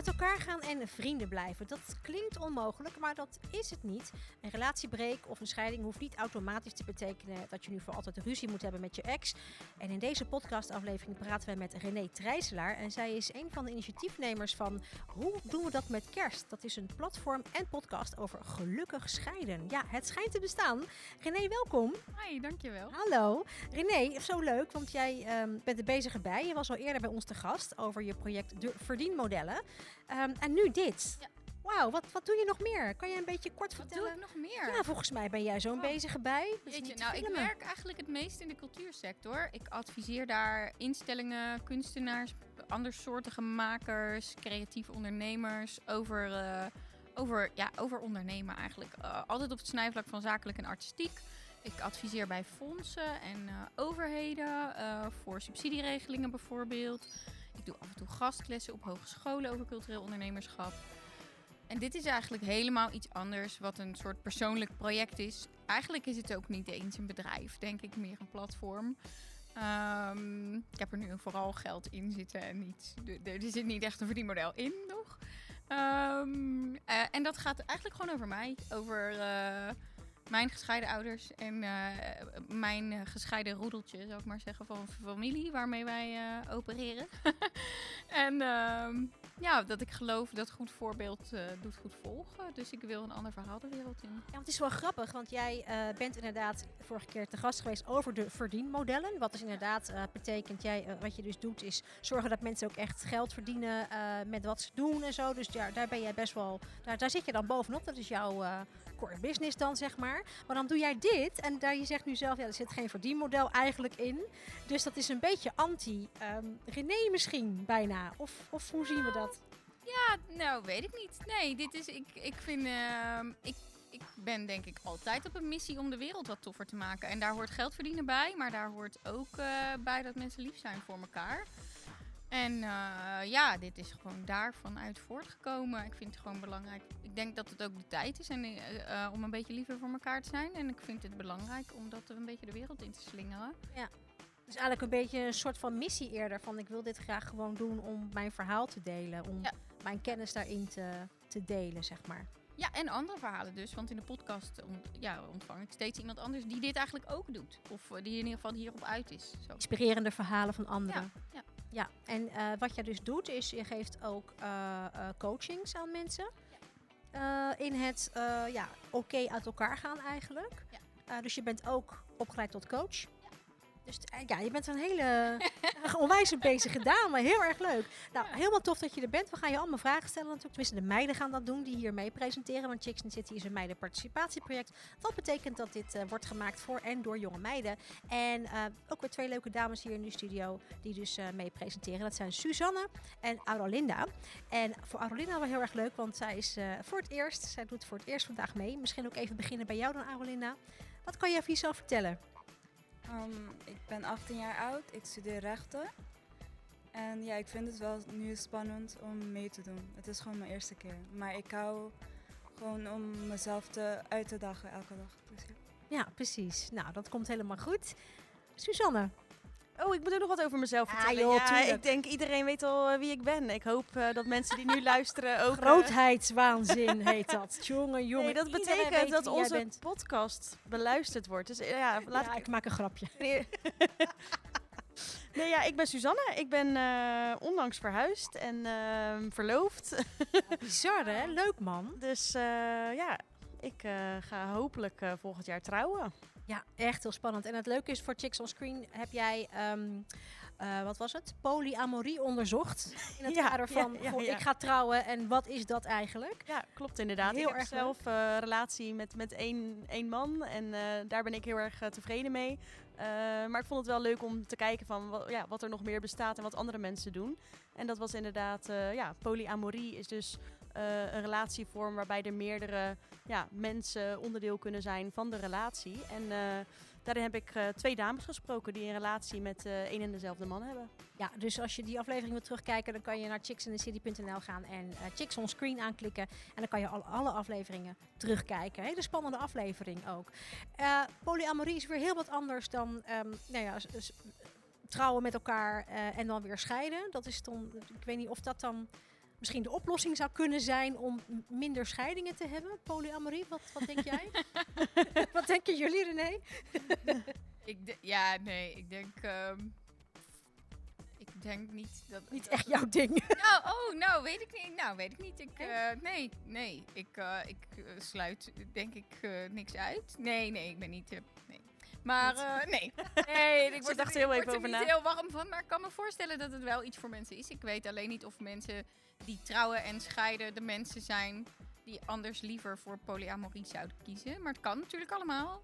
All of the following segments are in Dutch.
Uit elkaar gaan en vrienden blijven. Dat klinkt onmogelijk, maar dat is het niet. Een relatiebreek of een scheiding hoeft niet automatisch te betekenen dat je nu voor altijd ruzie moet hebben met je ex. En in deze podcastaflevering praten wij met René Trijselaar. En zij is een van de initiatiefnemers van Hoe doen we dat met kerst? Dat is een platform en podcast over gelukkig scheiden. Ja, het schijnt te bestaan. René, welkom. Hi, dankjewel. Hallo. René, zo leuk, want jij ehm, bent er bezig bij. Je was al eerder bij ons te gast over je project De Verdienmodellen. Ehm, en nu dit. Ja. Wauw, wat, wat doe je nog meer? Kan je een beetje kort Wat vertellen? doe ik nog meer? Ja, volgens mij ben jij zo'n Oh. bezige bij. Jeetje, te nou, ik werk eigenlijk het meest in de cultuursector. Ik adviseer daar instellingen, kunstenaars, andersoortige makers, creatieve ondernemers over, eh, over, ja, over ondernemen eigenlijk. Eh, altijd op het snijvlak van zakelijk en artistiek. Ik adviseer bij fondsen en eh, overheden voor subsidieregelingen bijvoorbeeld. Ik doe af en toe gastklessen op hogescholen over cultureel ondernemerschap. En dit is eigenlijk helemaal iets anders, wat een soort persoonlijk project is. Eigenlijk is het ook niet eens een bedrijf, denk ik, meer een platform. Ehm, ik heb er nu vooral geld in zitten en niet, er zit niet echt een verdienmodel in nog. Ehm, eh, en dat gaat eigenlijk gewoon over mij, over eh, mijn gescheiden ouders en eh, mijn eh, gescheiden roedeltje, zou ik maar zeggen, van familie waarmee wij eh, opereren. en ehm, ja, dat ik geloof dat goed voorbeeld eh, doet goed volgen. Dus ik wil een ander verhaal de wereld in. Ja, want het is wel grappig, want jij eh, bent inderdaad vorige keer te gast geweest over de verdienmodellen. Wat dus inderdaad eh, betekent, jij, wat je dus doet, is zorgen dat mensen ook echt geld verdienen met wat ze doen en zo. Dus ja, daar ben jij best wel, daar, daar zit je dan bovenop. Dat is jouw core business dan, zeg maar. Maar dan doe jij dit en daar je zegt nu zelf, ja, er zit geen verdienmodel eigenlijk in. Dus dat is een beetje anti-René misschien bijna. Of, of hoe zien we dat? Ja, nou weet ik niet. Nee, dit is, ik, ik vind, ehm, ik, ik ben denk ik altijd op een missie om de wereld wat toffer te maken. En daar hoort geld verdienen bij, maar daar hoort ook eh, bij dat mensen lief zijn voor elkaar. En eh, ja, dit is gewoon daarvan uit voortgekomen. Ik vind het gewoon belangrijk. Ik denk dat het ook de tijd is en, eh, om een beetje liever voor elkaar te zijn. En ik vind het belangrijk om dat een beetje de wereld in te slingeren. Dus eigenlijk een beetje een soort van missie eerder. Van ik wil dit graag gewoon doen om mijn verhaal te delen. Om Ja. mijn kennis daarin te, te delen, zeg maar. Ja, en andere verhalen dus. Want in de podcast ja, ontvang ik steeds iemand anders die dit eigenlijk ook doet. Of eh, die in ieder geval hierop uit is. Zo. Inspirerende verhalen van anderen. ja. Ja, en eh, wat jij dus doet, is je geeft ook eh, coachings aan mensen. In het ja, oké uit elkaar gaan eigenlijk. Ja. Dus je bent ook opgeleid tot coach. Dus eh, ja, je bent een hele onwijs bezige dame. Heel erg leuk. Nou, helemaal tof dat je er bent. We gaan je allemaal vragen stellen natuurlijk. Tenminste, de meiden gaan dat doen die hier mee presenteren. Want Chicks in City is een meidenparticipatieproject. Dat betekent dat dit eh, wordt gemaakt voor en door jonge meiden. En eh, ook weer twee leuke dames hier in de studio die dus mee presenteren. Dat zijn Suzanne en Aurolinda. En voor Aurolinda wel heel erg leuk, want zij is voor het eerst, zij doet voor het eerst vandaag mee. Misschien ook even beginnen bij jou dan, Aurolinda. Wat kan je over jezelf vertellen? Um, ik ben 18 jaar oud, ik studeer rechten. En ja, ik vind het wel nu spannend om mee te doen. Het is gewoon mijn eerste keer. Maar ik hou gewoon om mezelf te, uit te dagen elke dag. Dus ja. Ja, precies. Nou, dat komt helemaal goed. Suzanne, Oh, ik moet ook nog wat over mezelf vertellen. joh, ja, ik denk iedereen weet al eh, wie ik ben. Ik hoop eh, dat mensen die nu luisteren ook... eh, grootheidswaanzin heet dat. Jongen, jongen. nee, dat betekent dat onze podcast beluisterd wordt. Dus ja, laat Ja, ik... ik maak een grapje. Nee. nee, ja, ik ben Suzanne. Ik ben eh, onlangs verhuisd en ehm, verloofd. Bizar, hè? Leuk, man. dus ja, ik ga hopelijk volgend jaar trouwen. Ja, echt heel spannend. En het leuke is, voor Chicks on Screen heb jij, ehm, eh, wat was het? Polyamorie onderzocht. In het Ja, kader van, ja, goh, ja. ik ga trouwen en wat is dat eigenlijk? Ja, klopt inderdaad. Heel ik heb erg zelf eh, een relatie met, met één, één man en eh, daar ben ik heel erg tevreden mee. Maar ik vond het wel leuk om te kijken van wat, ja, wat er nog meer bestaat en wat andere mensen doen. En dat was inderdaad, ja, polyamorie is dus eh, een relatievorm waarbij er meerdere ja, mensen onderdeel kunnen zijn van de relatie. En eh, daarin heb ik eh, twee dames gesproken die een relatie met een en dezelfde man hebben. Ja, dus als je die aflevering wil terugkijken, dan kan je naar chicksandthecity.nl gaan en Chicks on Screen aanklikken. En dan kan je al, alle afleveringen terugkijken. Hele spannende aflevering ook. Polyamorie is weer heel wat anders dan ehm, nou ja, trouwen met elkaar en dan weer scheiden. Dat is dan, ik weet niet of dat dan misschien de oplossing zou kunnen zijn om minder scheidingen te hebben. Polyamorie, wat, wat denk jij? wat denken jullie, René? Ik de- ja, nee, ik denk... ehm, ik denk niet dat... Niet echt jouw ding. Nou, oh, nou, weet ik niet. Nou, weet ik niet. Ik, eh, nee, nee. Ik, eh, ik eh, sluit denk ik niks uit. Nee, nee, ik ben niet... Maar eh, nee. nee, ik word dacht er, heel ik even word er over niet na. heel warm van. Maar ik kan me voorstellen dat het wel iets voor mensen is. Ik weet alleen niet of mensen die trouwen en scheiden de mensen zijn die anders liever voor polyamorie zouden kiezen. Maar het kan natuurlijk allemaal.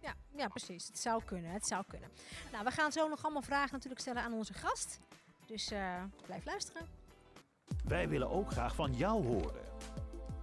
Ja, ja, precies. Het zou kunnen. Het zou kunnen. Nou, we gaan zo nog allemaal vragen natuurlijk stellen aan onze gast. Dus eh, blijf luisteren. Wij willen ook graag van jou horen.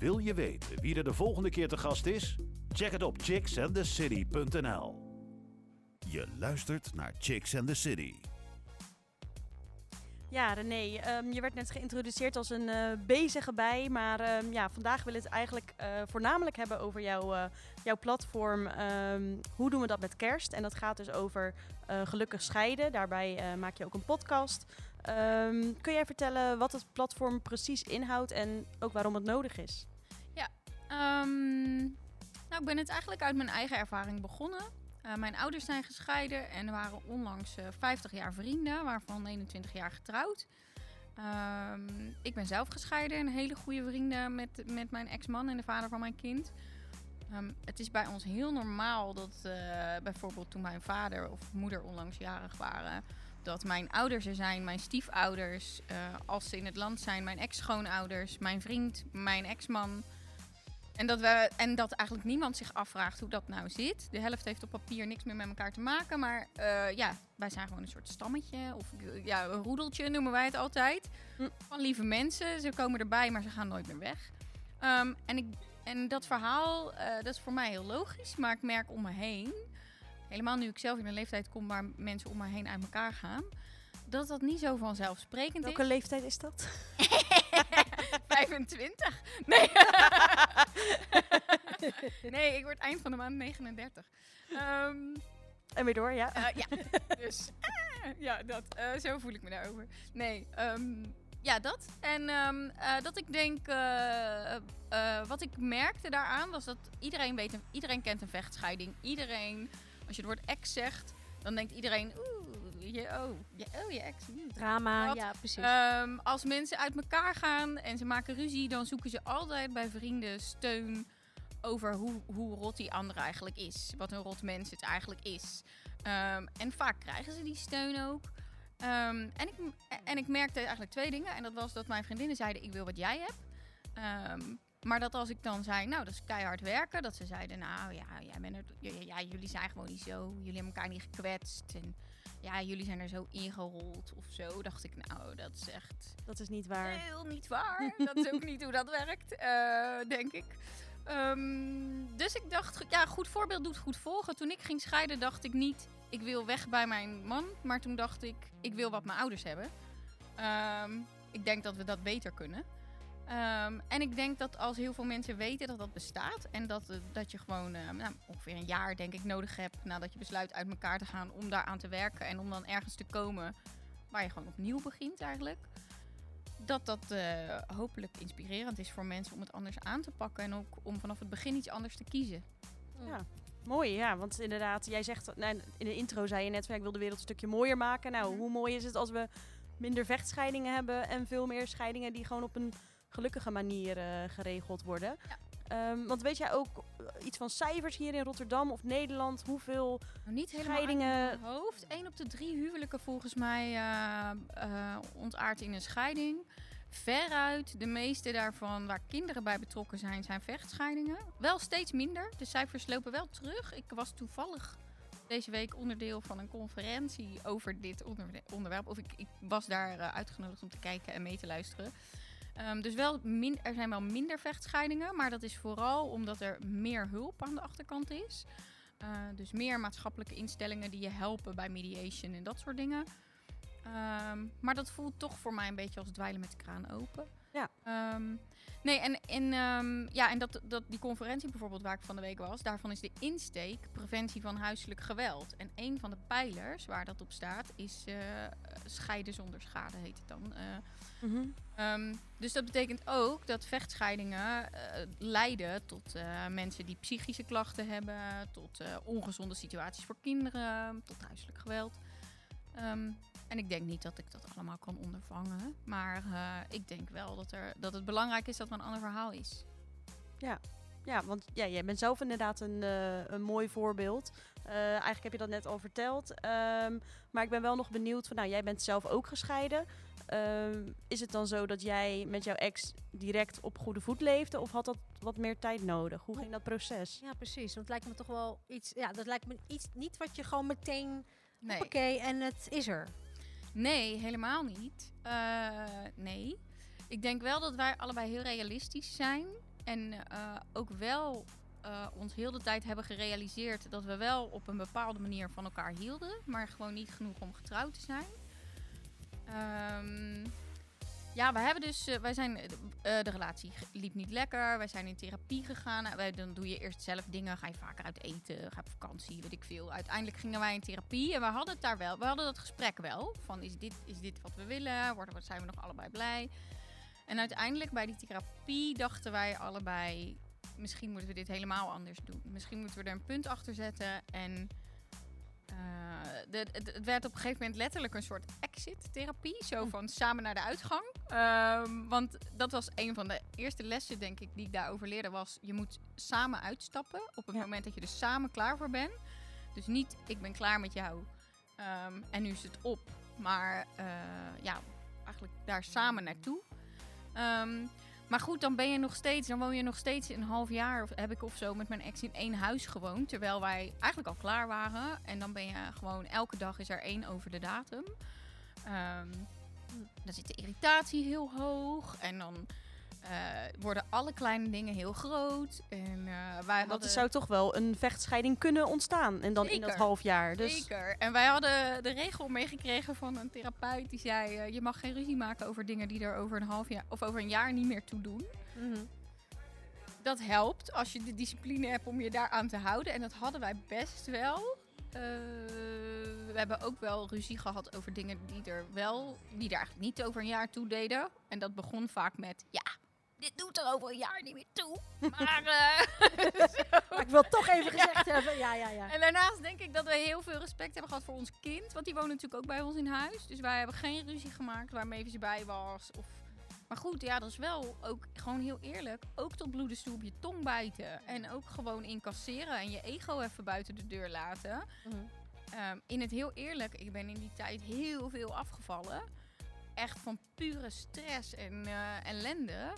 Wil je weten wie er de volgende keer te gast is? Check het op chicksandthecity.nl. Je luistert naar Chicks and the City. Ja, René, ehm, je werd net geïntroduceerd als een eh, bezige bij. Maar ehm, ja, vandaag willen we het eigenlijk eh, voornamelijk hebben over jouw, eh, jouw platform. Ehm, hoe doen we dat met kerst? En dat gaat dus over gelukkig scheiden. Daarbij maak je ook een podcast. Kun jij vertellen wat het platform precies inhoudt en ook waarom het nodig is? Ehm, nou, ik ben het eigenlijk uit mijn eigen ervaring begonnen. Eh, mijn ouders zijn gescheiden en waren onlangs eh, 50 jaar vrienden, waarvan 21 jaar getrouwd. Ehm, ik ben zelf gescheiden en hele goede vrienden met, met mijn ex-man en de vader van mijn kind. Ehm, het is bij ons heel normaal dat eh, bijvoorbeeld toen mijn vader of moeder onlangs jarig waren, dat mijn ouders er zijn, mijn stiefouders, eh, als ze in het land zijn, mijn ex-schoonouders, mijn vriend, mijn ex-man. En dat, we, en dat eigenlijk niemand zich afvraagt hoe dat nou zit. De helft heeft op papier niks meer met elkaar te maken. Maar eh, ja, wij zijn gewoon een soort stammetje. Of ja, een roedeltje noemen wij het altijd. Hm. Van lieve mensen. Ze komen erbij, maar ze gaan nooit meer weg. Ehm, en, ik, en dat verhaal, eh, dat is voor mij heel logisch. Maar ik merk om me heen, helemaal nu ik zelf in een leeftijd kom waar mensen om me heen uit elkaar gaan, dat dat niet zo vanzelfsprekend Welke is. leeftijd is dat? 25. Nee. nee, ik word eind van de maand 39. Ehm, En weer door, ja. eh, ja, dus ah, ja, dat, eh, zo voel ik me daarover. Nee, ehm, ja, dat. En ehm, eh, dat ik denk, wat ik merkte daaraan was dat iedereen weet, een- iedereen kent een vechtscheiding. Iedereen, als je het woord ex zegt, dan denkt iedereen, oeh, je, oh, je, oh, je ex. mm. Drama, ja, precies. Ehm, als mensen uit elkaar gaan en ze maken ruzie, dan zoeken ze altijd bij vrienden steun over hoe, hoe rot die andere eigenlijk is. Wat een rot mens het eigenlijk is. Ehm, en vaak krijgen ze die steun ook. Ehm, en, ik, en ik merkte eigenlijk twee dingen. En dat was dat mijn vriendinnen zeiden, ik wil wat jij hebt. Maar dat als ik dan zei, nou, dat is keihard werken. Dat ze zeiden, nou ja, jij bent er, ja, jullie zijn gewoon niet zo. Jullie hebben elkaar niet gekwetst. En ja, jullie zijn er zo ingerold of zo. Dacht ik, nou, dat is echt Dat is niet waar. heel niet waar. dat is ook niet hoe dat werkt, eh, denk ik. Ehm, dus ik dacht, ja, goed voorbeeld doet goed volgen. Toen ik ging scheiden, dacht ik niet, ik wil weg bij mijn man. Maar toen dacht ik, ik wil wat mijn ouders hebben. Ehm, ik denk dat we dat beter kunnen. Ehm, en ik denk dat als heel veel mensen weten dat dat bestaat en dat, eh, dat je gewoon eh, nou, ongeveer een jaar denk ik nodig hebt nadat je besluit uit elkaar te gaan om daaraan te werken en om dan ergens te komen waar je gewoon opnieuw begint eigenlijk. Dat dat eh, hopelijk inspirerend is voor mensen om het anders aan te pakken en ook om vanaf het begin iets anders te kiezen. Ja. Mooi, ja. Want inderdaad, jij zegt, nou, in de intro zei je net, van, ik wil de wereld een stukje mooier maken. Nou, Mhm. hoe mooi is het als we minder vechtscheidingen hebben en veel meer scheidingen die gewoon op een gelukkige manier eh, geregeld worden. Ja. Ehm, want weet jij ook eh, iets van cijfers hier in Rotterdam of Nederland? Hoeveel Nou, niet helemaal Scheidingen- mijn hoofd. Eén op de drie huwelijken volgens mij eh, ontaart in een scheiding. Veruit de meeste daarvan waar kinderen bij betrokken zijn, zijn vechtscheidingen. Wel steeds minder. De cijfers lopen wel terug. Ik was toevallig deze week onderdeel van een conferentie over dit onderwe- onderwerp. Of ik, ik was daar uitgenodigd om te kijken en mee te luisteren. Ehm, dus wel er zijn wel minder vechtscheidingen, maar dat is vooral omdat er meer hulp aan de achterkant is. Uh, dus meer maatschappelijke instellingen die je helpen bij mediation en dat soort dingen. Ehm, maar dat voelt toch voor mij een beetje als dweilen met de kraan open. Ja. Ehm, nee, en, en, ehm, ja, en dat, dat, die conferentie bijvoorbeeld waar ik van de week was, daarvan is de insteek preventie van huiselijk geweld. En een van de pijlers waar dat op staat is eh, scheiden zonder schade, heet het dan. Eh, Ehm, dus dat betekent ook dat vechtscheidingen eh, leiden tot mensen die psychische klachten hebben, tot ongezonde situaties voor kinderen, tot huiselijk geweld. Ehm, en ik denk niet dat ik dat allemaal kan ondervangen, maar eh, ik denk wel dat, er, dat het belangrijk is dat er een ander verhaal is. Ja, want ja, jij bent zelf inderdaad een, eh, een mooi voorbeeld. Eh, eigenlijk heb je dat net al verteld. Ehm, maar ik ben wel nog benieuwd van, nou, jij bent zelf ook gescheiden. Ehm, is het dan zo dat jij met jouw ex direct op goede voet leefde? Of had dat wat meer tijd nodig? Hoe ging dat proces? Ja, precies. Want het lijkt me toch wel iets... Ja, dat lijkt me iets niet wat je gewoon meteen... Nee, Oké, en het is er. Nee helemaal niet. Eh, nee. Ik denk wel dat wij allebei heel realistisch zijn. En eh, ook wel eh, ons heel de tijd hebben gerealiseerd dat we wel op een bepaalde manier van elkaar hielden. Maar gewoon niet genoeg om getrouwd te zijn. Ehm, ja, we hebben dus, eh, wij zijn, eh, de relatie liep niet lekker. Wij zijn in therapie gegaan. Nou, wij, dan doe je eerst zelf dingen. Ga je vaker uit eten, ga op vakantie, weet ik veel. Uiteindelijk gingen wij in therapie en we hadden het daar wel. We hadden dat gesprek wel. Van is dit, is dit wat we willen? Worden, zijn we nog allebei blij? En uiteindelijk bij die therapie dachten wij allebei... Misschien moeten we dit helemaal anders doen. Misschien moeten we er een punt achter zetten. En eh, de, het, het werd op een gegeven moment letterlijk een soort exit-therapie. Zo van samen naar de uitgang. Ehm, want dat was een van de eerste lessen, denk ik, die ik daarover leerde. Was je moet samen uitstappen op het Ja. moment dat je er samen klaar voor bent. Dus niet, ik ben klaar met jou ehm, en nu is het op. Maar eh, ja, eigenlijk daar samen naartoe. Ehm, maar goed, dan ben je nog steeds, dan woon je nog steeds een half jaar, of heb ik of zo, met mijn ex in één huis gewoond. Terwijl wij eigenlijk al klaar waren. En dan ben je gewoon, elke dag is er één over de datum. Ehm, dan zit de irritatie heel hoog. En dan eh, worden alle kleine dingen heel groot. En eh, wij Want hadden... er zou toch wel een vechtscheiding kunnen ontstaan. En dan in dat half jaar. Dus Zeker. En wij hadden de regel meegekregen van een therapeut die zei: eh, je mag geen ruzie maken over dingen die er over een half jaar of over een jaar niet meer toe doen. Dat helpt als je de discipline hebt om je daaraan te houden. En dat hadden wij best wel. We hebben ook wel ruzie gehad over dingen die er wel, die er eigenlijk niet over een jaar toe deden. En dat begon vaak met: ja, dit doet er over een jaar niet meer toe. Maar. eh, Maar ik wil toch even gezegd hebben. Ja, ja, ja. en daarnaast denk ik dat we heel veel respect hebben gehad voor ons kind. Want die woont natuurlijk ook bij ons in huis. Dus wij hebben geen ruzie gemaakt waarmee ze bij was. Of... Maar goed, ja, dat is wel ook gewoon heel eerlijk. Ook tot bloedens toe op je tong bijten. En ook gewoon incasseren en je ego even buiten de deur laten. Mhm. Ehm, in het heel eerlijk, ik ben in die tijd heel veel afgevallen. Echt van pure stress en eh, ellende.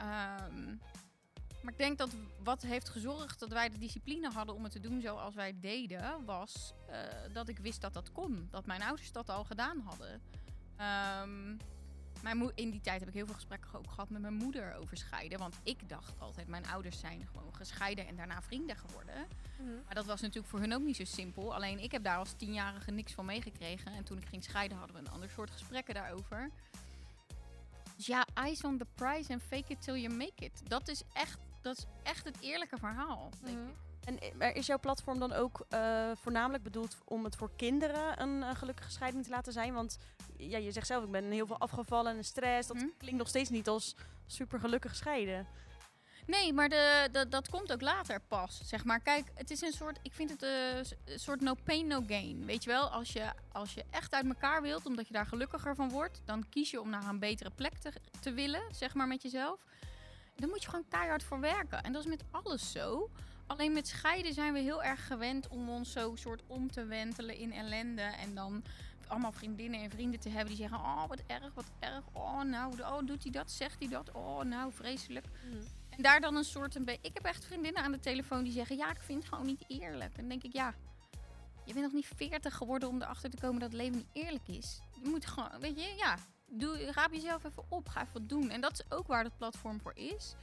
Ehm, maar ik denk dat wat heeft gezorgd dat wij de discipline hadden om het te doen zoals wij deden, was eh, dat ik wist dat dat kon. Dat mijn ouders dat al gedaan hadden. Ehm, mijn in die tijd heb ik heel veel gesprekken ook gehad met mijn moeder over scheiden. Want ik dacht altijd, mijn ouders zijn gewoon gescheiden en daarna vrienden geworden. Mhm. Maar dat was natuurlijk voor hun ook niet zo simpel. Alleen ik heb daar als tienjarige niks van meegekregen. En toen ik ging scheiden hadden we een ander soort gesprekken daarover. Ja, eyes on the prize and fake it till you make it. Dat is echt, dat is echt het eerlijke verhaal, denk Mhm. ik. En i- maar is jouw platform dan ook eh, voornamelijk bedoeld om het voor kinderen een eh, gelukkige scheiding te laten zijn? Want ja, je zegt zelf, ik ben heel veel afgevallen en stress. Dat Mhm. klinkt nog steeds niet als super gelukkig scheiden. Nee, maar de, dat komt ook later pas. Zeg maar, kijk, het is een soort. Ik vind het een soort no pain, no gain. Weet je wel, als je, als je echt uit elkaar wilt, omdat je daar gelukkiger van wordt, dan kies je om naar een betere plek te, te willen, zeg maar met jezelf. Dan moet je gewoon keihard voor werken. En dat is met alles zo. Alleen met scheiden zijn we heel erg gewend om ons zo soort om te wentelen in ellende. En dan allemaal vriendinnen en vrienden te hebben die zeggen: Oh, wat erg, wat erg. Oh, nou, oh, doet hij dat? Zegt hij dat? Oh, nou, vreselijk. En daar dan een soort een beetje. Ik heb echt vriendinnen aan de telefoon die zeggen: Ja, ik vind het gewoon niet eerlijk. En denk ik: Ja, je bent nog niet 40 geworden om erachter te komen dat het leven niet eerlijk is. Je moet gewoon, weet je, ja, doe, raap jezelf even op. Ga even wat doen. En dat is ook waar het platform voor is.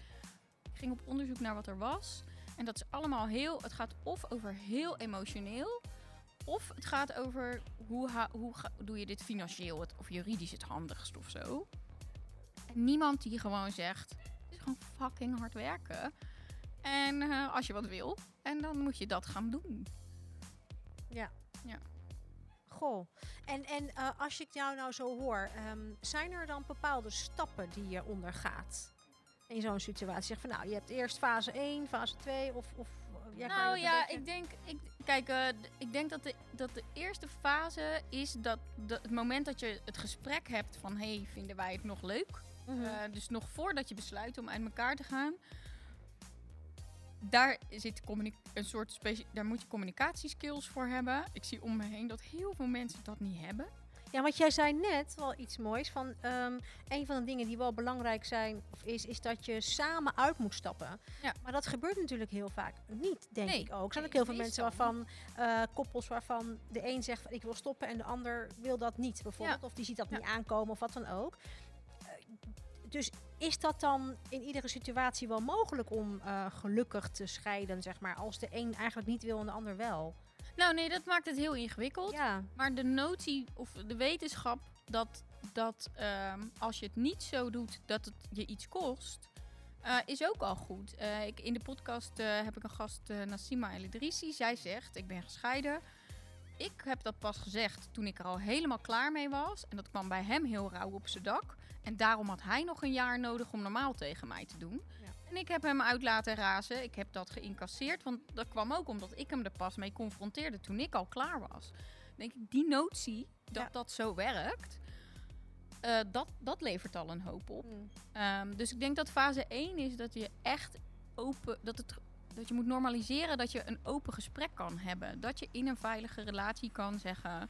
Ik ging op onderzoek naar wat er was. En dat is allemaal heel. Het gaat of over heel emotioneel. Of het gaat over hoe, ha- hoe doe je dit financieel het, of juridisch het handigst of zo. En niemand die gewoon zegt: is gewoon fucking hard werken. En eh, als je wat wil, en dan moet je dat gaan doen. Goh. En, en eh, als ik jou nou zo hoor, ehm, zijn er dan bepaalde stappen die je ondergaat? In zo'n situatie. Zeg van nou, je hebt eerst fase 1, fase 2 of. of eh, ja, kan je nou ja, ik denk, ik, kijk, ik denk dat de, dat de eerste fase is dat het moment dat je het gesprek hebt van hey, vinden wij het nog leuk? Mhm. Eh, dus nog voordat je besluit om uit elkaar te gaan. Daar zit een soort daar moet je communicatieskills voor hebben. Ik zie om me heen dat heel veel mensen dat niet hebben. Ja, want jij zei net wel iets moois. Van, ehm, een van de dingen die wel belangrijk zijn, of is, is dat je samen uit moet stappen. Ja. Maar dat gebeurt natuurlijk heel vaak niet, denk Nee, ik ook. Er zijn ook heel veel mensen waarvan, eh, koppels waarvan de een zegt van ik wil stoppen en de ander wil dat niet, bijvoorbeeld. Of die ziet dat Ja. niet aankomen of wat dan ook. Dus is dat dan in iedere situatie wel mogelijk om eh, gelukkig te scheiden, zeg maar, als de een eigenlijk niet wil en de ander wel? Nou nee, dat maakt het heel ingewikkeld. Ja. Maar de notie of de wetenschap dat, dat ehm, als je het niet zo doet, dat het je iets kost, eh, is ook al goed. Eh, ik, in de podcast heb ik een gast, Nassima El Idrissi. Zij zegt, ik ben gescheiden. Ik heb dat pas gezegd toen ik er al helemaal klaar mee was. En dat kwam bij hem heel rauw op zijn dak. En daarom had hij nog een jaar nodig om normaal tegen mij te doen. Ja. En ik heb hem uit laten razen. Ik heb dat geïncasseerd. Want dat kwam ook omdat ik hem er pas mee confronteerde toen ik al klaar was. denk ik, die notie dat Ja. dat zo werkt, eh, dat, dat levert al een hoop op. Mm. Ehm, dus ik denk dat fase 1 is dat je echt open, dat, het, dat je moet normaliseren dat je een open gesprek kan hebben. Dat je in een veilige relatie kan zeggen,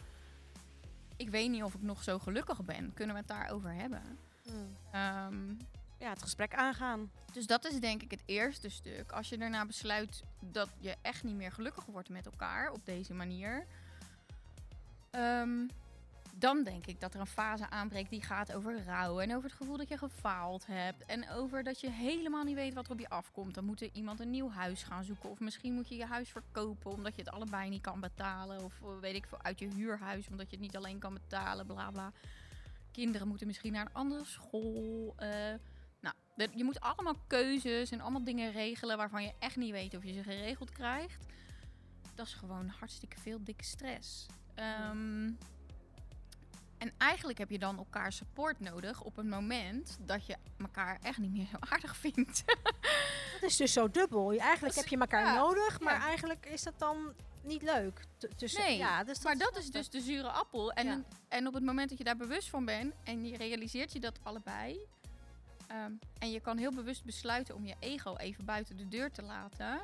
ik weet niet of ik nog zo gelukkig ben. Kunnen we het daarover hebben? Ehm, Ja, het gesprek aangaan. dus dat is denk ik het eerste stuk. Als je daarna besluit dat je echt niet meer gelukkig wordt met elkaar op deze manier. ehm, dan denk ik dat er een fase aanbreekt die gaat over rouw. En over het gevoel dat je gefaald hebt. En over dat je helemaal niet weet wat er op je afkomt. Dan moet er iemand een nieuw huis gaan zoeken. Of misschien moet je je huis verkopen omdat je het allebei niet kan betalen. Of weet ik veel, uit je huurhuis omdat je het niet alleen kan betalen. Bla bla. Kinderen moeten misschien naar een andere school. eh, nou, je moet allemaal keuzes en allemaal dingen regelen waarvan je echt niet weet of je ze geregeld krijgt. Dat is gewoon hartstikke veel dikke stress. Ehm, en eigenlijk heb je dan elkaar support nodig op een moment dat je elkaar echt niet meer zo aardig vindt. Dat is dus zo dubbel. Je, eigenlijk heb je elkaar ja, nodig, maar ja. eigenlijk is dat dan niet leuk. tussen, Nee, ja, dus maar dat is dus de zure appel. En, Ja. en op het moment dat je daar bewust van bent en je realiseert je dat allebei. ehm, en je kan heel bewust besluiten om je ego even buiten de deur te laten.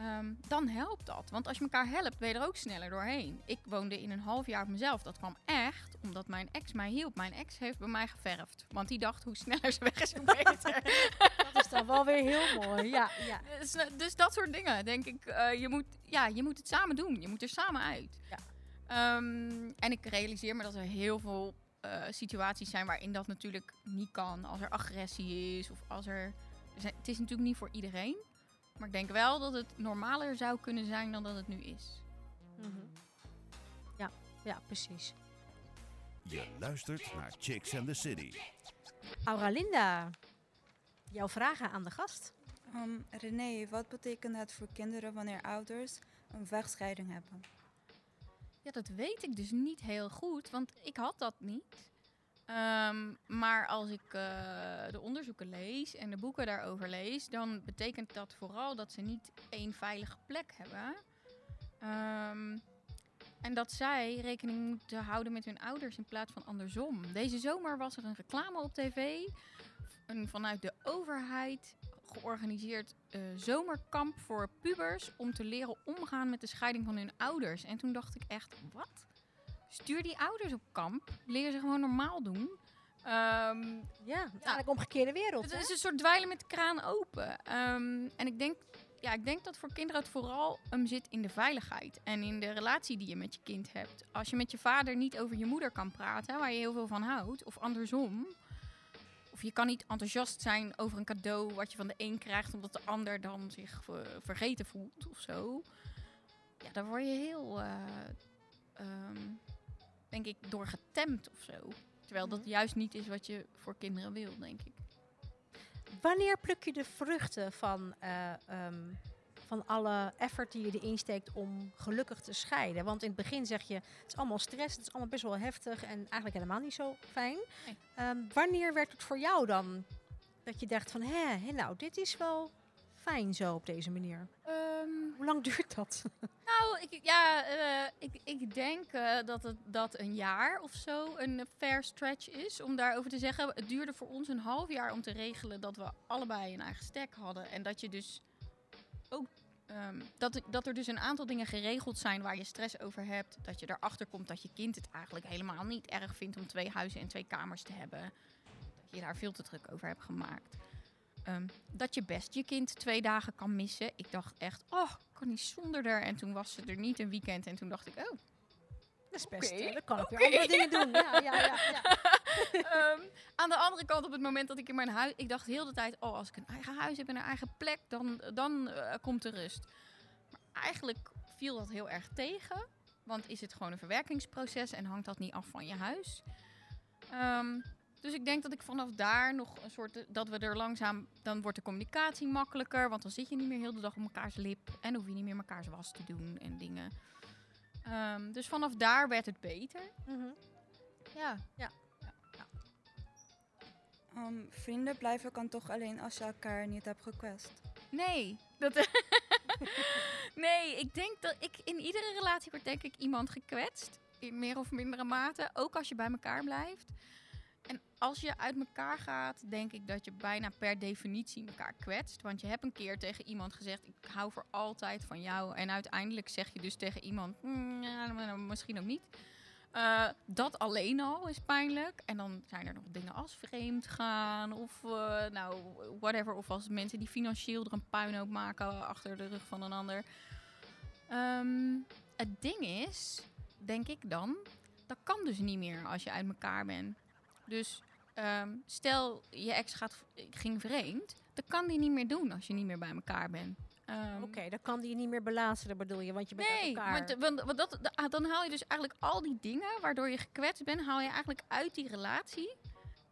Ehm, dan helpt dat. Want als je elkaar helpt, ben je er ook sneller doorheen. Ik woonde in een half jaar op mezelf. Dat kwam echt omdat mijn ex mij hielp. Mijn ex heeft bij mij geverfd. Want die dacht, hoe sneller ze weg is, hoe beter. Dat is dan wel weer heel mooi. Ja, ja. Dus, eh, dus dat soort dingen, denk ik. eh, je, moet, ja, je moet het samen doen. Je moet er samen uit. Ja. Ehm, en ik realiseer me dat er heel veel eh, situaties zijn waarin dat natuurlijk niet kan. Als er agressie is of als er... er zijn- het is natuurlijk niet voor iedereen. Maar ik denk wel dat het normaler zou kunnen zijn dan dat het nu is. Mhm. ja, ja, precies. Je luistert naar Chicks and the City. Auralinda, jouw vragen aan de gast. Ehm, René, wat betekent het voor kinderen wanneer ouders een vechtscheiding hebben? Ja, dat weet ik dus niet heel goed, want ik had dat niet. Ehm, maar als ik eh, de onderzoeken lees en de boeken daarover lees, dan betekent dat vooral dat ze niet één veilige plek hebben. Ehm, en dat zij rekening moeten houden met hun ouders in plaats van andersom. Deze zomer was er een reclame op tv. Een vanuit de overheid georganiseerd eh, zomerkamp voor pubers om te leren omgaan met de scheiding van hun ouders. En toen dacht ik echt, wat? Stuur die ouders op kamp. Leer ze gewoon normaal doen. Ehm, Ja, het is eigenlijk omgekeerde wereld. het hè? is een soort dweilen met de kraan open. Ehm, en ik denk, ja, ik denk dat voor kinderen het vooral hem zit in de veiligheid. En in de relatie die je met je kind hebt. Als je met je vader niet over je moeder kan praten, waar je heel veel van houdt. Of andersom. Of je kan niet enthousiast zijn over een cadeau wat je van de een krijgt, omdat de ander dan zich vergeten voelt of zo. Ja, daar word je heel, eh, ehm, denk ik, door getemd of zo. Terwijl dat juist niet is wat je voor kinderen wil, denk ik. Wanneer pluk je de vruchten van, eh, ehm, van alle effort die je erin steekt om gelukkig te scheiden? Want in het begin zeg je, het is allemaal stress, het is allemaal best wel heftig en eigenlijk helemaal niet zo fijn. Nee. Ehm, wanneer werd het voor jou dan dat je dacht van, hé, nou, dit is wel fijn zo op deze manier? Ehm, Hoe lang duurt dat? nou, ik, ja, eh, ik, ik denk eh, dat het dat een jaar of zo een fair stretch is om daarover te zeggen. Het duurde voor ons een half jaar om te regelen dat we allebei een eigen stek hadden. En dat je dus ook. ehm, dat, dat er dus een aantal dingen geregeld zijn waar je stress over hebt. Dat je erachter komt dat je kind het eigenlijk helemaal niet erg vindt om twee huizen en twee kamers te hebben. Dat je daar veel te druk over hebt gemaakt. Ehm, dat je best je kind twee dagen kan missen. Ik dacht echt, oh, ik kan niet zonder haar. En toen was ze er niet een weekend. En toen dacht ik, oh. Dat is best, eh, dan kan ik weer andere dingen doen. Ja, ja, ja, ja. Ehm, aan de andere kant, op het moment dat ik in mijn huis... Ik dacht heel de tijd, oh, als ik een eigen huis heb en een eigen plek, dan, dan eh, komt de rust. Maar eigenlijk viel dat heel erg tegen. Want is het gewoon een verwerkingsproces en hangt dat niet af van je huis. Ehm, dus ik denk dat ik vanaf daar nog een soort... Dat we er langzaam... Dan wordt de communicatie makkelijker. Want dan zit je niet meer heel de dag op mekaars lip. En hoef je niet meer mekaars was te doen en dingen. Ehm, dus vanaf daar werd het beter. Mhm. Ja. Ehm, vrienden blijven kan toch alleen als je elkaar niet hebt gekwetst. Nee. Dat nee, ik denk dat ik in iedere relatie wordt denk ik iemand gekwetst. In meer of mindere mate. Ook als je bij elkaar blijft. En als je uit elkaar gaat, denk ik dat je bijna per definitie elkaar kwetst. Want je hebt een keer tegen iemand gezegd, ik hou voor altijd van jou. En uiteindelijk zeg je dus tegen iemand, "Mm, ja, maar misschien ook niet. Eh, dat alleen al is pijnlijk. En dan zijn er nog dingen als vreemd gaan of eh, nou, whatever. Of als mensen die financieel er een puinhoop maken achter de rug van een ander. Ehm, het ding is, denk ik dan, dat kan dus niet meer als je uit elkaar bent. Dus ehm, stel je ex gaat, ging vreemd, dat kan die niet meer doen als je niet meer bij elkaar bent. Ehm, Oké, dan kan die je niet meer belazeren, bedoel je, want je bent Nee, elkaar. want, want, want dat, da- dan haal je dus eigenlijk al die dingen waardoor je gekwetst bent, haal je eigenlijk uit die relatie.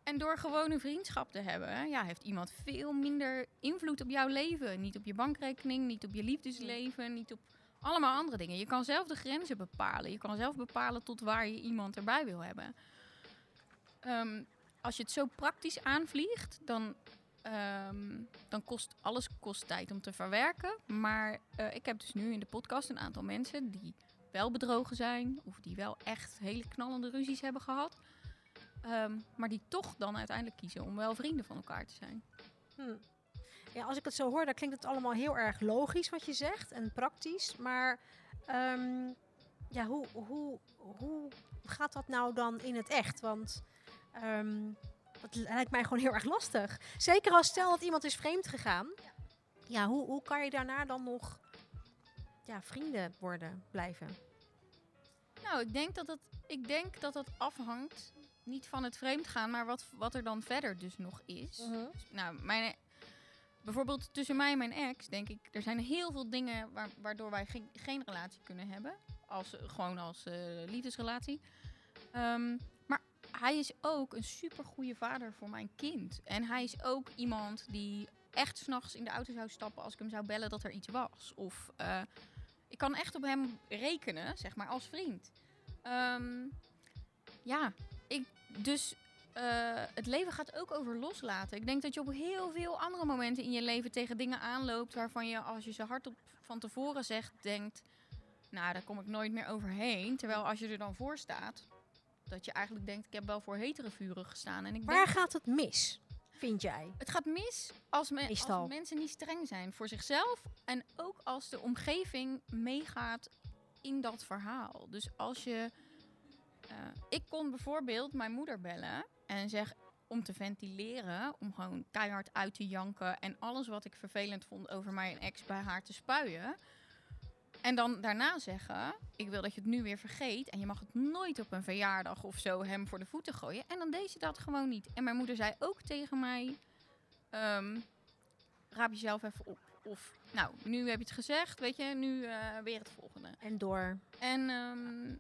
En door gewoon een vriendschap te hebben, ja, heeft iemand veel minder invloed op jouw leven. Niet op je bankrekening, niet op je liefdesleven, niet op allemaal andere dingen. Je kan zelf de grenzen bepalen. Je kan zelf bepalen tot waar je iemand erbij wil hebben. Ehm, als je het zo praktisch aanvliegt, dan, ehm, dan kost alles kost tijd om te verwerken. Maar eh, ik heb dus nu in de podcast een aantal mensen die wel bedrogen zijn, of die wel echt hele knallende ruzies hebben gehad. Ehm, maar die toch dan uiteindelijk kiezen om wel vrienden van elkaar te zijn. Hm. Ja, als ik het zo hoor, dan klinkt het allemaal heel erg logisch wat je zegt en praktisch. Maar ja, hoe, hoe, hoe gaat dat nou dan in het echt? Want ehm dat lijkt mij gewoon heel erg lastig. Zeker als stel dat iemand is vreemd gegaan. Ja, hoe, hoe kan je daarna dan nog ja, vrienden worden, blijven? Nou, ik denk dat het, ik denk dat het afhangt niet van het vreemdgaan, maar wat, wat er dan verder dus nog is. Nou, mijn, bijvoorbeeld tussen mij en mijn ex, denk ik, er zijn heel veel dingen waar, waardoor wij geen, geen relatie kunnen hebben. Als, gewoon als eh, liefdesrelatie. Ehm, maar hij is ook een supergoeie vader voor mijn kind. En hij is ook iemand die echt s'nachts in de auto zou stappen als ik hem zou bellen dat er iets was. Of eh, ik kan echt op hem rekenen, zeg maar, als vriend. Ehm, ja, ik, dus eh, het leven gaat ook over loslaten. Ik denk dat je op heel veel andere momenten in je leven tegen dingen aanloopt waarvan je, als je ze hardop van tevoren zegt, denkt, nou, daar kom ik nooit meer overheen. Terwijl als je er dan voor staat, dat je eigenlijk denkt, ik heb wel voor hetere vuren gestaan. En ik Waar denk, gaat het mis, vind jij? het gaat mis als, als mensen niet streng zijn voor zichzelf. En ook als de omgeving meegaat in dat verhaal. Dus als je. eh, ik kon bijvoorbeeld mijn moeder bellen en zeg om te ventileren, om gewoon keihard uit te janken en alles wat ik vervelend vond over mijn ex bij haar te spuien. En dan daarna zeggen, ik wil dat je het nu weer vergeet en je mag het nooit op een verjaardag of zo hem voor de voeten gooien. En dan deed ze dat gewoon niet. En mijn moeder zei ook tegen mij, ehm, raap jezelf even op. Of, nou, nu heb je het gezegd, weet je, nu eh, weer het volgende. En door. En, ehm,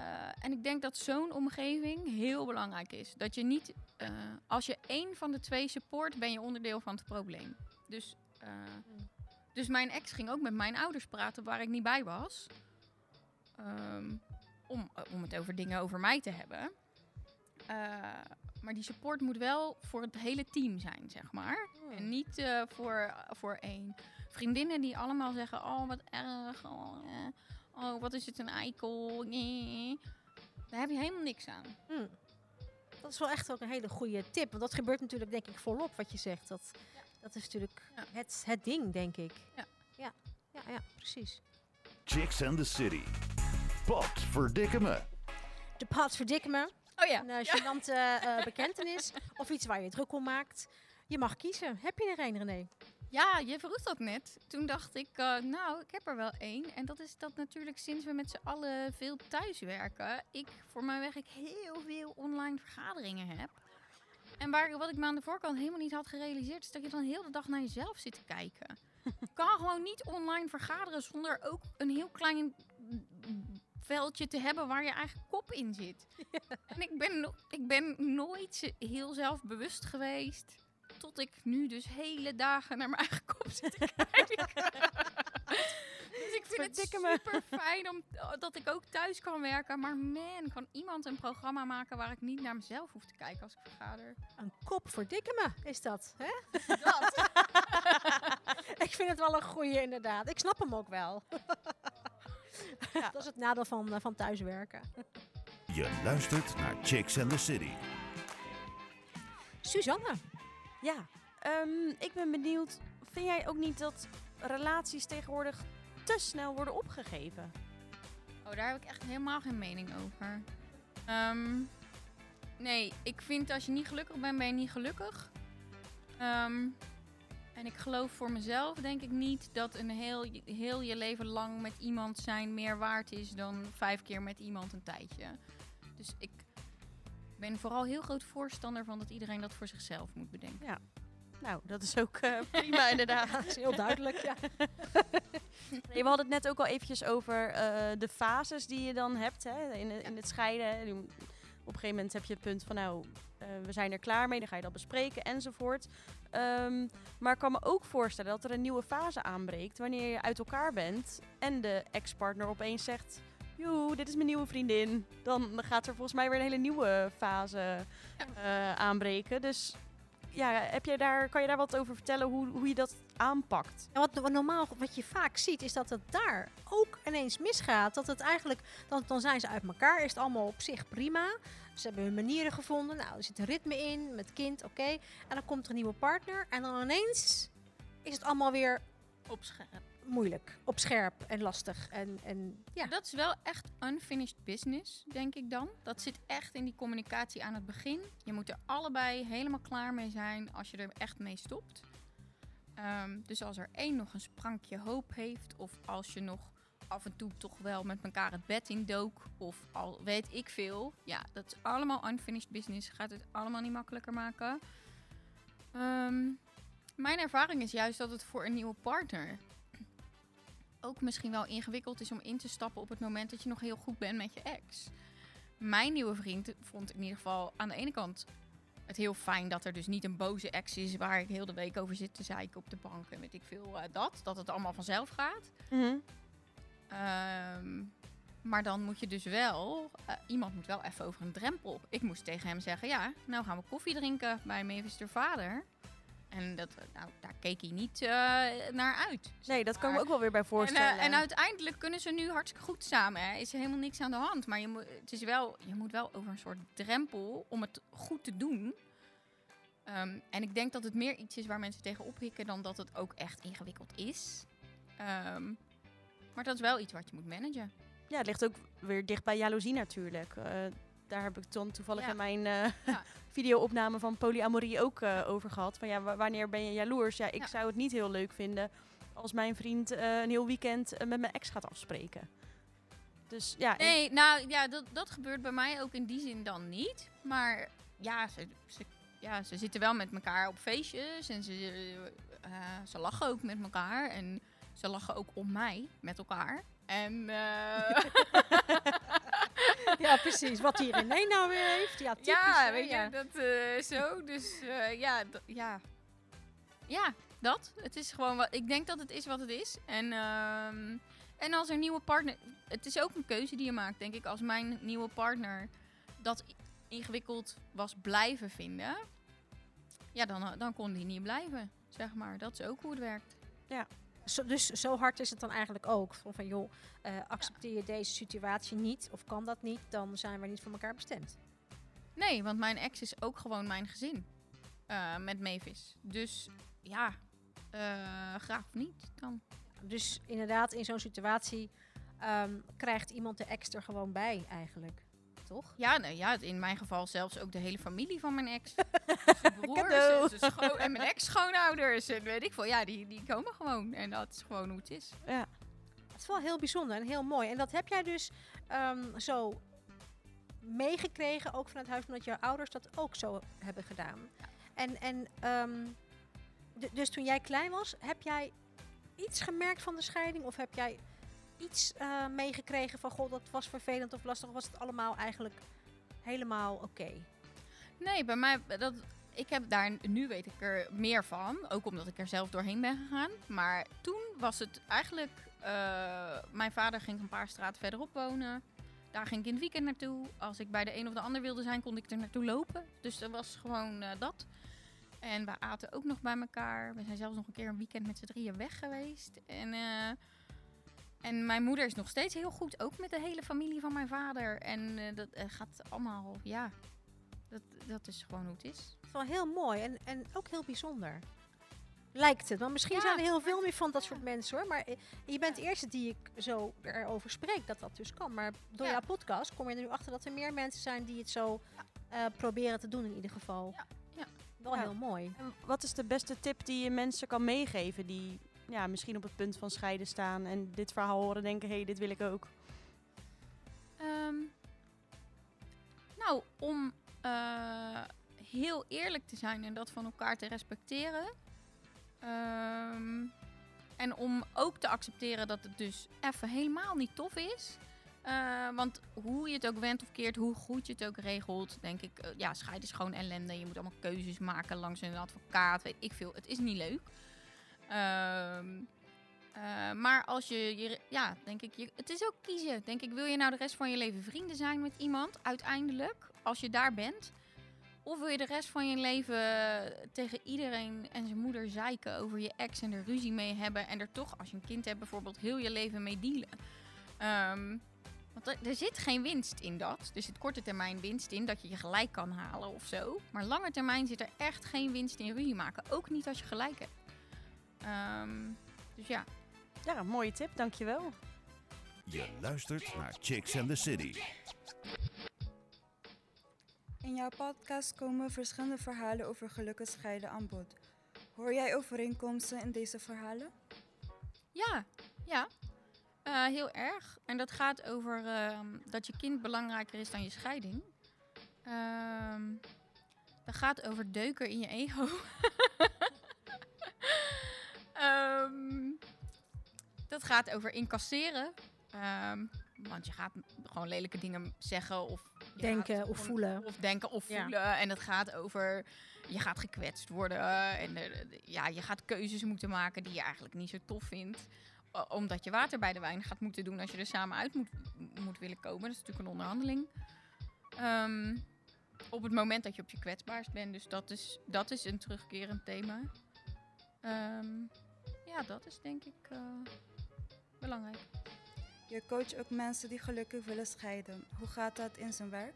eh, en ik denk dat zo'n omgeving heel belangrijk is. Dat je niet, eh, als je één van de twee support, ben je onderdeel van het probleem. Dus, eh, dus mijn ex ging ook met mijn ouders praten waar ik niet bij was. Ehm, om, eh, om het over dingen over mij te hebben. Eh, maar die support moet wel voor het hele team zijn, zeg maar. En niet eh, voor, voor één. Vriendinnen die allemaal zeggen: Oh, wat erg. Oh, eh, oh wat is het een eikel. Nee. Daar heb je helemaal niks aan. Hm. Dat is wel echt ook een hele goede tip. Want dat gebeurt natuurlijk, denk ik, volop wat je zegt. Dat, dat is natuurlijk Ja. het, het ding, denk ik. Ja. Ja, ja, ja precies. Chicks and the City. Pot verdikke me. De pad verdikken me. Oh ja. Een uh, gênante eh, bekentenis. Of iets waar je druk om maakt. Je mag kiezen. Heb je er een, René? Ja, je vroeg dat net. Toen dacht ik, eh, nou, ik heb er wel één. En dat is dat natuurlijk sinds we met z'n allen veel thuiswerken, ik voor mijn werk heel veel online vergaderingen heb. En waar, wat ik me aan de voorkant helemaal niet had gerealiseerd, is dat je dan heel de dag naar jezelf zit te kijken. Je kan gewoon niet online vergaderen zonder ook een heel klein veldje te hebben waar je eigen kop in zit. En ik ben, ik ben nooit heel zelfbewust geweest. Tot ik nu dus hele dagen naar mijn eigen kop zit te kijken. Dus ik vind het super fijn om, dat ik ook thuis kan werken. Maar man, kan iemand een programma maken waar ik niet naar mezelf hoef te kijken als ik vergader? Een kop verdikken me, is dat. Hè? ik vind het wel een goeie, inderdaad. Ik snap hem ook wel. Ja. Dat is het nadeel van, eh, van thuiswerken. Je luistert naar Chicks and the City. Suzanne, Ja, ehm, ik ben benieuwd. Vind jij ook niet dat relaties tegenwoordig te snel worden opgegeven? Oh, daar heb ik echt helemaal geen mening over. Ehm, nee, ik vind als je niet gelukkig bent, ben je niet gelukkig. Ehm, en ik geloof voor mezelf, denk ik niet, dat een heel, heel je leven lang met iemand zijn meer waard is dan vijf keer met iemand een tijdje. Dus ik ben vooral heel groot voorstander van dat iedereen dat voor zichzelf moet bedenken. Nou, dat is ook eh, prima inderdaad. dat is heel duidelijk. Ja. Nee, we hadden het net ook al eventjes over eh, de fases die je dan hebt hè, in, in het scheiden. Op een gegeven moment heb je het punt van nou, eh, we zijn er klaar mee, dan ga je dat bespreken enzovoort. Ehm, maar ik kan me ook voorstellen dat er een nieuwe fase aanbreekt wanneer je uit elkaar bent en de ex-partner opeens zegt, joe, dit is mijn nieuwe vriendin. Dan gaat er volgens mij weer een hele nieuwe fase aanbreken. Dus ja, heb jij daar, kan je daar wat over vertellen hoe, hoe je dat aanpakt? Wat normaal, wat je vaak ziet, is dat het daar ook ineens misgaat. Dat het eigenlijk, dan, dan zijn ze uit elkaar, is het allemaal op zich prima. Ze hebben hun manieren gevonden, nou, er zit een ritme in, met kind, oké. En dan komt er een nieuwe partner en dan ineens is het allemaal weer Op scherp. Moeilijk, op scherp en lastig. En, en ja, Dat is wel echt unfinished business, denk ik dan. Dat zit echt in die communicatie aan het begin. Je moet er allebei helemaal klaar mee zijn als je er echt mee stopt. Ehm, dus als er één nog een sprankje hoop heeft, of als je nog af en toe toch wel met elkaar het bed in dook, of al weet ik veel. Ja, dat is allemaal unfinished business. Gaat het allemaal niet makkelijker maken. Ehm, mijn ervaring is juist dat het voor een nieuwe partner ook misschien wel ingewikkeld is om in te stappen op het moment dat je nog heel goed bent met je ex. Mijn nieuwe vriend vond in ieder geval aan de ene kant het heel fijn dat er dus niet een boze ex is waar ik heel de week over zit te zeiken op de bank en weet ik veel eh, dat. Dat het allemaal vanzelf gaat. Ehm, maar dan moet je dus wel, eh, iemand moet wel even over een drempel. Ik moest tegen hem zeggen, ja, nou gaan we koffie drinken bij Mavis de vader. En dat, nou, daar keek hij niet eh, naar uit. Nee, dat kan me ook wel weer bij En, eh, voorstellen. en uiteindelijk kunnen ze nu hartstikke goed samen. Hè. Is er helemaal niks aan de hand. Maar je, moet, het is wel, je moet wel over een soort drempel om het goed te doen. Ehm, en ik denk dat het meer iets is waar mensen tegen ophikken dan dat het ook echt ingewikkeld is. Ehm, maar dat is wel iets wat je moet managen. Ja, het ligt ook weer dicht bij jaloezie natuurlijk. Eh, daar heb ik dan toevallig Ja. in mijn Ja. video-opname van polyamorie ook eh, over gehad. Van ja, wa- wanneer ben je jaloers? Ja, ik Ja. zou het niet heel leuk vinden als mijn vriend eh, een heel weekend met mijn ex gaat afspreken. Dus ja, Nee, nou ja, dat, dat gebeurt bij mij ook in die zin dan niet. Maar ja, ze, ze, ja, ze zitten wel met elkaar op feestjes en ze, ze lachen ook met elkaar. En ze lachen ook om mij met elkaar. En Ja, precies. Wat hier René nou weer heeft. Ja, typisch. ja, hè? weet je, Ja. dat eh, zo. Dus eh, ja, ja, ja, dat. Het is gewoon wat. Ik denk dat het is wat het is. En, ehm, en als er een nieuwe partner. Het is ook een keuze die je maakt, denk ik. Als mijn nieuwe partner dat ingewikkeld was blijven vinden. Ja, dan, dan kon die niet blijven. Zeg maar. Dat is ook hoe het werkt. Zo, dus zo hard is het dan eigenlijk ook. Van, van joh, eh, accepteer je deze situatie niet of kan dat niet, dan zijn we niet voor elkaar bestemd. Nee, want mijn ex is ook gewoon mijn gezin. eh, met Mavis. Dus ja, eh, graag of niet dan. Dus inderdaad, in zo'n situatie ehm, krijgt iemand de ex er gewoon bij eigenlijk. Toch? Ja, nou ja, in mijn geval zelfs ook de hele familie van mijn ex. Zijn en, zijn scho- en mijn ex-schoonouders en weet ik veel. Ja, die, die komen gewoon. En dat is gewoon hoe het is. ja. Het is wel heel bijzonder en heel mooi. En dat heb jij dus ehm, zo meegekregen, ook vanuit huis, omdat jouw ouders dat ook zo hebben gedaan. En, en ehm, d- dus toen jij klein was, heb jij iets gemerkt van de scheiding? Of heb jij iets eh, meegekregen van, god, dat was vervelend of lastig? Of was het allemaal eigenlijk helemaal oké? Nee, bij mij, dat, ik heb daar, nu weet ik er meer van. Ook omdat ik er zelf doorheen ben gegaan. Maar toen was het eigenlijk, eh, mijn vader ging een paar straten verderop wonen. Daar ging ik in het weekend naartoe. Als ik bij de een of de ander wilde zijn, kon ik er naartoe lopen. Dus dat was gewoon eh, dat. En we aten ook nog bij elkaar. We zijn zelfs nog een keer een weekend met z'n drieën weg geweest. En, en mijn moeder is nog steeds heel goed, ook met de hele familie van mijn vader. En eh, dat eh, gaat allemaal, ja, dat, dat is gewoon hoe het is. Het is wel heel mooi en, en ook heel bijzonder. Lijkt het. Want misschien Ja, zijn er heel maar veel meer van dat ja. soort mensen hoor. Maar eh, je bent de eerste die ik zo erover spreek dat dat dus kan. Maar door Ja. jouw podcast kom je er nu achter dat er meer mensen zijn die het zo eh, proberen te doen in ieder geval. Ja, ja. Wel Ja. heel mooi. En wat is de beste tip die je mensen kan meegeven die ja, misschien op het punt van scheiden staan en dit verhaal horen en denken, hé, hey, dit wil ik ook? Ehm, nou, om eh, heel eerlijk te zijn en dat van elkaar te respecteren. Ehm, en om ook te accepteren dat het dus even helemaal niet tof is. Eh, want hoe je het ook went of keert, hoe goed je het ook regelt, denk ik, eh, ja, scheiden is gewoon ellende. Je moet allemaal keuzes maken langs een advocaat, weet ik veel. Het is niet leuk. Ehm, eh, maar als je, ja, denk ik, je, het is ook kiezen. Denk ik, wil je nou de rest van je leven vrienden zijn met iemand, uiteindelijk, als je daar bent? Of wil je de rest van je leven tegen iedereen en zijn moeder zeiken over je ex en er ruzie mee hebben en er toch, als je een kind hebt, bijvoorbeeld heel je leven mee dealen? Ehm, want er, er zit geen winst in dat. Er zit korte termijn winst in dat je je gelijk kan halen of zo. Maar lange termijn zit er echt geen winst in ruzie maken. Ook niet als je gelijk hebt. Ehm, dus ja. Ja, een mooie tip, dankjewel. Je luistert naar Chicks and the City. In jouw podcast komen verschillende verhalen over gelukkig scheiden aan bod. Hoor jij overeenkomsten in deze verhalen? Ja, ja. Eh, heel erg. En dat gaat over ehm, dat je kind belangrijker is dan je scheiding. Ehm, dat gaat over deuken in je ego. gaat over incasseren. Ehm, want je gaat gewoon lelijke dingen zeggen of Denken gaat of gewoon- voelen. Of denken of Ja. voelen. En het gaat over je gaat gekwetst worden. En er- ja, je gaat keuzes moeten maken die je eigenlijk niet zo tof vindt. omdat je water bij de wijn gaat moeten doen als je er samen uit moet, moet willen komen. Dat is natuurlijk een onderhandeling. Ehm, op het moment dat je op je kwetsbaarst bent. Dus dat is, dat is een terugkerend thema. Ehm, ja, dat is denk ik eh, belangrijk. Je coacht ook mensen die gelukkig willen scheiden. Hoe gaat dat in zijn werk?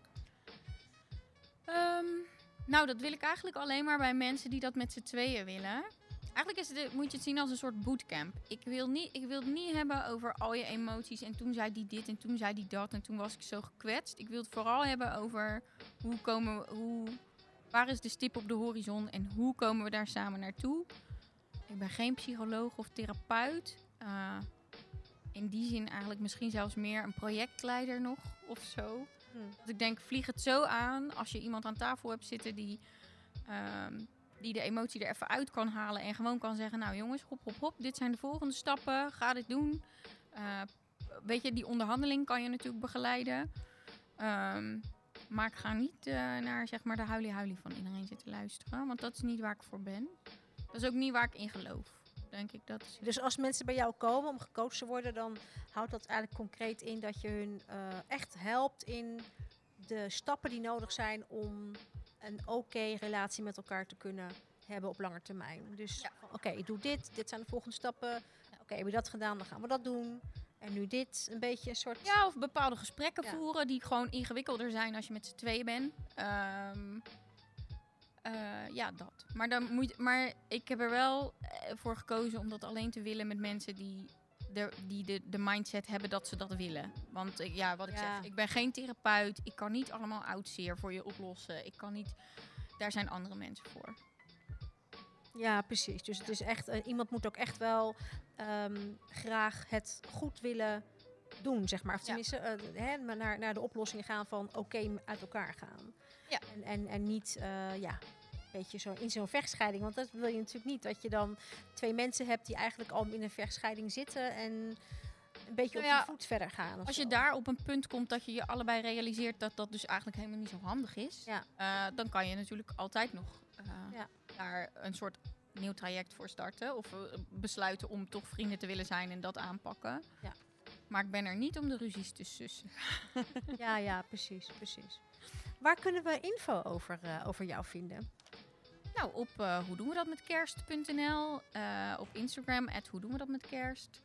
Ehm, nou, dat wil ik eigenlijk alleen maar bij mensen die dat met z'n tweeën willen. Eigenlijk is het, moet je het zien als een soort bootcamp. Ik wil, niet, ik wil het niet hebben over al je emoties. En toen zei die dit en toen zei die dat. En toen was ik zo gekwetst. Ik wil het vooral hebben over hoe komen we, hoe, waar is de stip op de horizon en hoe komen we daar samen naartoe. Ik ben geen psycholoog of therapeut. Eh, in die zin eigenlijk misschien zelfs meer een projectleider nog of zo. Hm. Dat ik denk, vlieg het zo aan als je iemand aan tafel hebt zitten die, ehm, die de emotie er even uit kan halen. En gewoon kan zeggen, nou jongens, hop, hop, hop, dit zijn de volgende stappen, ga dit doen. Eh, weet je, die onderhandeling kan je natuurlijk begeleiden. Ehm, maar ik ga niet eh, naar zeg maar de huilie-huilie van iedereen zitten luisteren. Want dat is niet waar ik voor ben. Dat is ook niet waar ik in geloof, denk ik. Dat is Dus als mensen bij jou komen om gecoacht te worden, dan houdt dat eigenlijk concreet in dat je hun eh, echt helpt in de stappen die nodig zijn om een oké relatie met elkaar te kunnen hebben op lange termijn. Dus Ja. oké, ik doe dit, dit zijn de volgende stappen. Oké, heb je dat gedaan, dan gaan we dat doen. En nu dit, een beetje een soort... Ja, of bepaalde gesprekken Ja. voeren die gewoon ingewikkelder zijn als je met z'n tweeën bent. Ehm, eh, ja, dat. Maar, dan moet, maar ik heb er wel eh, voor gekozen om dat alleen te willen met mensen die, de, die de, de mindset hebben dat ze dat willen. Want ik- ja, wat ik Ja. zeg, ik ben geen therapeut. Ik kan niet allemaal oud zeer voor je oplossen. Ik kan niet... Daar zijn andere mensen voor. Ja, precies. Dus het is echt, eh, iemand moet ook echt wel ehm, graag het goed willen doen, zeg maar. Of Ja. tenminste, hè, maar naar, naar de oplossing gaan van oké uit elkaar gaan. Ja. En, en, en niet, eh, ja, een beetje zo in zo'n vechtscheiding. Want dat wil je natuurlijk niet. Dat je dan twee mensen hebt die eigenlijk al in een vechtscheiding zitten en een beetje Nou op je voet verder gaan. Als je zo. daar op een punt komt dat je je allebei realiseert dat dat dus eigenlijk helemaal niet zo handig is, Ja. eh, dan kan je natuurlijk altijd nog Ja. daar een soort nieuw traject voor starten. Of besluiten om toch vrienden te willen zijn en dat aanpakken. Ja. Maar ik ben er niet om de ruzies te sussen. Ja, ja, precies, precies. Waar kunnen we info over, eh, over jou vinden? Nou, op eh, hoe doen we dat met kerst.nl. eh, op Instagram, at hoe doen we dat met kerst.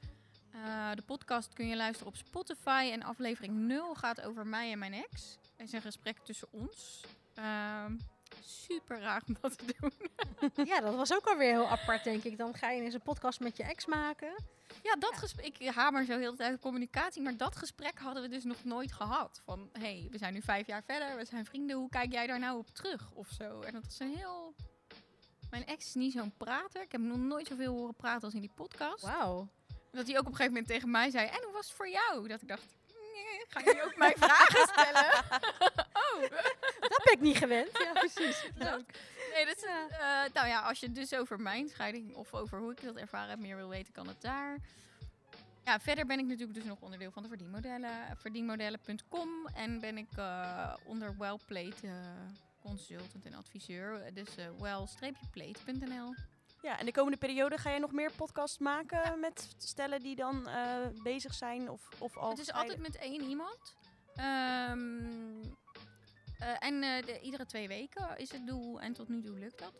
Eh, de podcast kun je luisteren op Spotify. En aflevering 0 gaat over mij en mijn ex. Is een gesprek tussen ons. Ehm, super raar om dat te doen. ja, dat was ook alweer heel apart, denk ik. Dan ga je eens een podcast met je ex maken. Ja, dat gesprek. Ik hamer zo heel de tijd op communicatie. Maar dat gesprek hadden we dus nog nooit gehad. Van, hé, hey, we zijn nu vijf jaar verder. We zijn vrienden. Hoe kijk jij daar nou op terug? Of zo. En dat was een heel... Mijn ex is niet zo'n prater. Ik heb nog nooit zoveel horen praten als in die podcast. Wauw. Dat hij ook op een gegeven moment tegen mij zei: En hoe was het voor jou? Dat ik dacht: nee, Ga je ook mij vragen stellen? oh, Dat ben ik niet gewend. Ja, precies. leuk. Nee, dat is, eh, nou ja, als je dus over mijn scheiding of over hoe ik dat ervaren heb meer wil weten, kan het daar. Ja, verder ben ik natuurlijk dus nog onderdeel van de verdienmodellen. Verdienmodellen.com en ben ik eh, onder Wellplate eh, consultant en adviseur. Dus eh well-plate.nl. Ja, en de komende periode ga je nog meer podcasts maken met stellen die dan bezig zijn of, of al Het is altijd met één iemand. Ehm, eh, en eh, de, iedere twee weken is het doel. En tot nu toe lukt dat.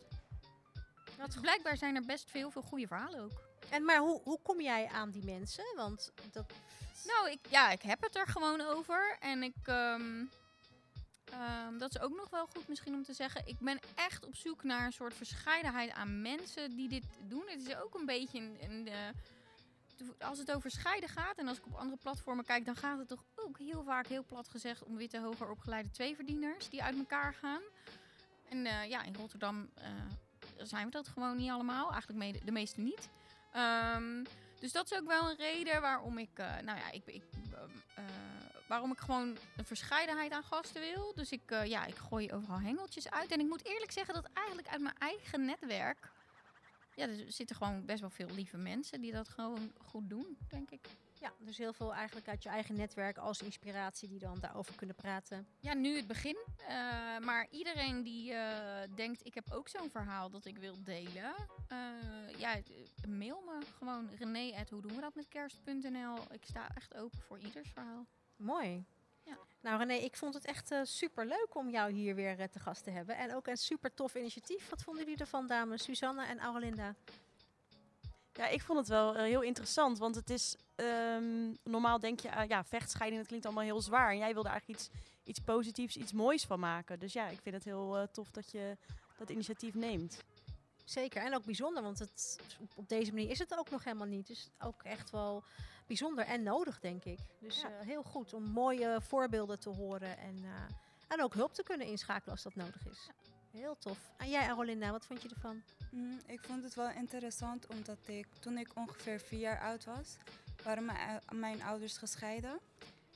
Dus blijkbaar zijn er best veel, veel goede verhalen ook. En maar hoe, hoe kom jij aan die mensen? Want dat... Nou, ik, ja, ik heb het er gewoon over. En ik... ehm, ehm, dat is ook nog wel goed misschien om te zeggen. Ik ben echt op zoek naar een soort verscheidenheid aan mensen die dit doen. Het is ook een beetje een... een eh, als het over scheiden gaat en als ik op andere platformen kijk, dan gaat het toch ook heel vaak, heel plat gezegd, om witte hoger opgeleide tweeverdieners die uit elkaar gaan. En eh, ja, in Rotterdam eh, zijn we dat gewoon niet allemaal. Eigenlijk de meeste niet. Ehm, dus dat is ook wel een reden waarom ik, eh, nou ja, ik, ik, waarom ik gewoon een verscheidenheid aan gasten wil. Dus ik, ja, ik gooi overal hengeltjes uit. En ik moet eerlijk zeggen dat eigenlijk uit mijn eigen netwerk, ja, er zitten gewoon best wel veel lieve mensen die dat gewoon goed doen, denk ik. Ja, dus heel veel eigenlijk uit je eigen netwerk als inspiratie die dan daarover kunnen praten. Ja, nu het begin. Eh, maar iedereen die eh, denkt, ik heb ook zo'n verhaal dat ik wil delen. eh, ja, mail me gewoon. René, hoe doen we dat met kerst.nl. Ik sta echt open voor ieders verhaal. Mooi. Ja. Nou René, ik vond het echt super leuk om jou hier weer eh, te gast te hebben. En ook een super tof initiatief. Wat vonden jullie ervan, dames? Suzanne en Aurelinda? Ja, ik vond het wel eh, heel interessant, want het is ehm, normaal denk je, ah, ja, vechtscheiding, dat klinkt allemaal heel zwaar. En jij wilde eigenlijk iets, iets positiefs, iets moois van maken. Dus ja, ik vind het heel eh, tof dat je dat initiatief neemt. Zeker, en ook bijzonder, want het, op deze manier is het ook nog helemaal niet. Dus ook echt wel bijzonder en nodig, denk ik. Dus Ja. eh, heel goed om mooie voorbeelden te horen en, eh, en ook hulp te kunnen inschakelen als dat nodig is. Heel tof. En jij, Arolinda, wat vond je ervan? Mm, ik vond het wel interessant omdat ik, toen ik ongeveer vier jaar oud was, waren mijn, ou- mijn ouders gescheiden.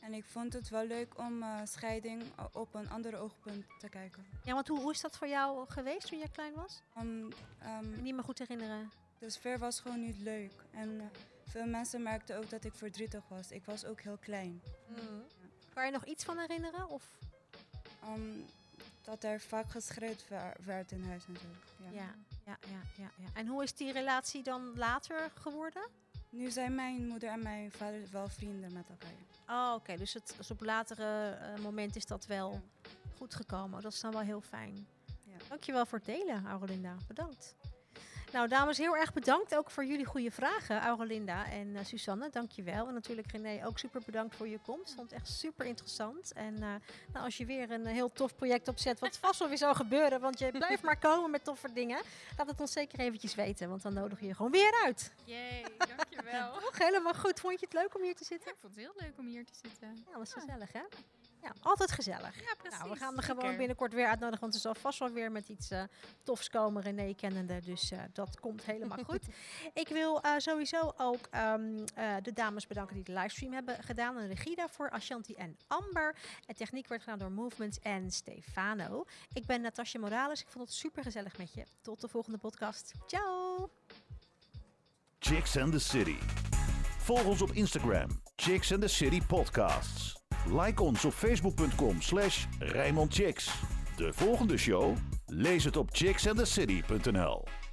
En ik vond het wel leuk om eh, scheiding op een ander oogpunt te kijken. Ja, want hoe, hoe is dat voor jou geweest toen je klein was? Um, um, niet meer goed herinneren. de sfeer was gewoon niet leuk. En eh, veel mensen merkten ook dat ik verdrietig was. Ik was ook heel klein. Kan je nog iets van herinneren? Of? Um, dat er vaak geschreeuwd werd in huis en zo. Ja. Ja, ja, ja, ja, ja. En hoe is die relatie dan later geworden? Nu zijn mijn moeder en mijn vader wel vrienden met elkaar. Oh, oké. Dus, het, dus op latere eh, moment is dat wel Ja. goed gekomen. Dat is dan wel heel fijn. Ja. Dankjewel voor het delen, Aurelinda. Bedankt. Nou, dames, heel erg bedankt ook voor jullie goede vragen, Aurelinda en eh Susanne. Dankjewel. En natuurlijk René, ook super bedankt voor je komst. Vond het echt super interessant. En eh, nou, als je weer een eh, heel tof project opzet, wat vast wel weer zou gebeuren, want je blijft maar komen met toffe dingen, laat het ons zeker eventjes weten, want dan nodig je je gewoon weer uit. Jee, dankjewel. Toch? Helemaal goed. Vond je het leuk om hier te zitten? ik vond het heel leuk om hier te zitten. Ja, dat was gezellig, hè? Ja, altijd gezellig. Ja, precies. Nou, we gaan er gewoon binnenkort weer uitnodigen, want er zal vast wel weer met iets eh, tofs komen, René kennende. Dus eh, dat komt helemaal goed. Ik wil eh, sowieso ook ehm, eh, de dames bedanken die de livestream hebben gedaan. En regie daarvoor, Ashanti en Amber. En techniek werd gedaan door Movement en Stefano. Ik ben Natasja Morales. Ik vond het super gezellig met je. Tot de volgende podcast. Ciao! Chicks and the City. Volg ons op Instagram, Chicks and the City Podcasts. Like ons op facebook.com slash. De volgende show? Lees het op chicksandthecity.nl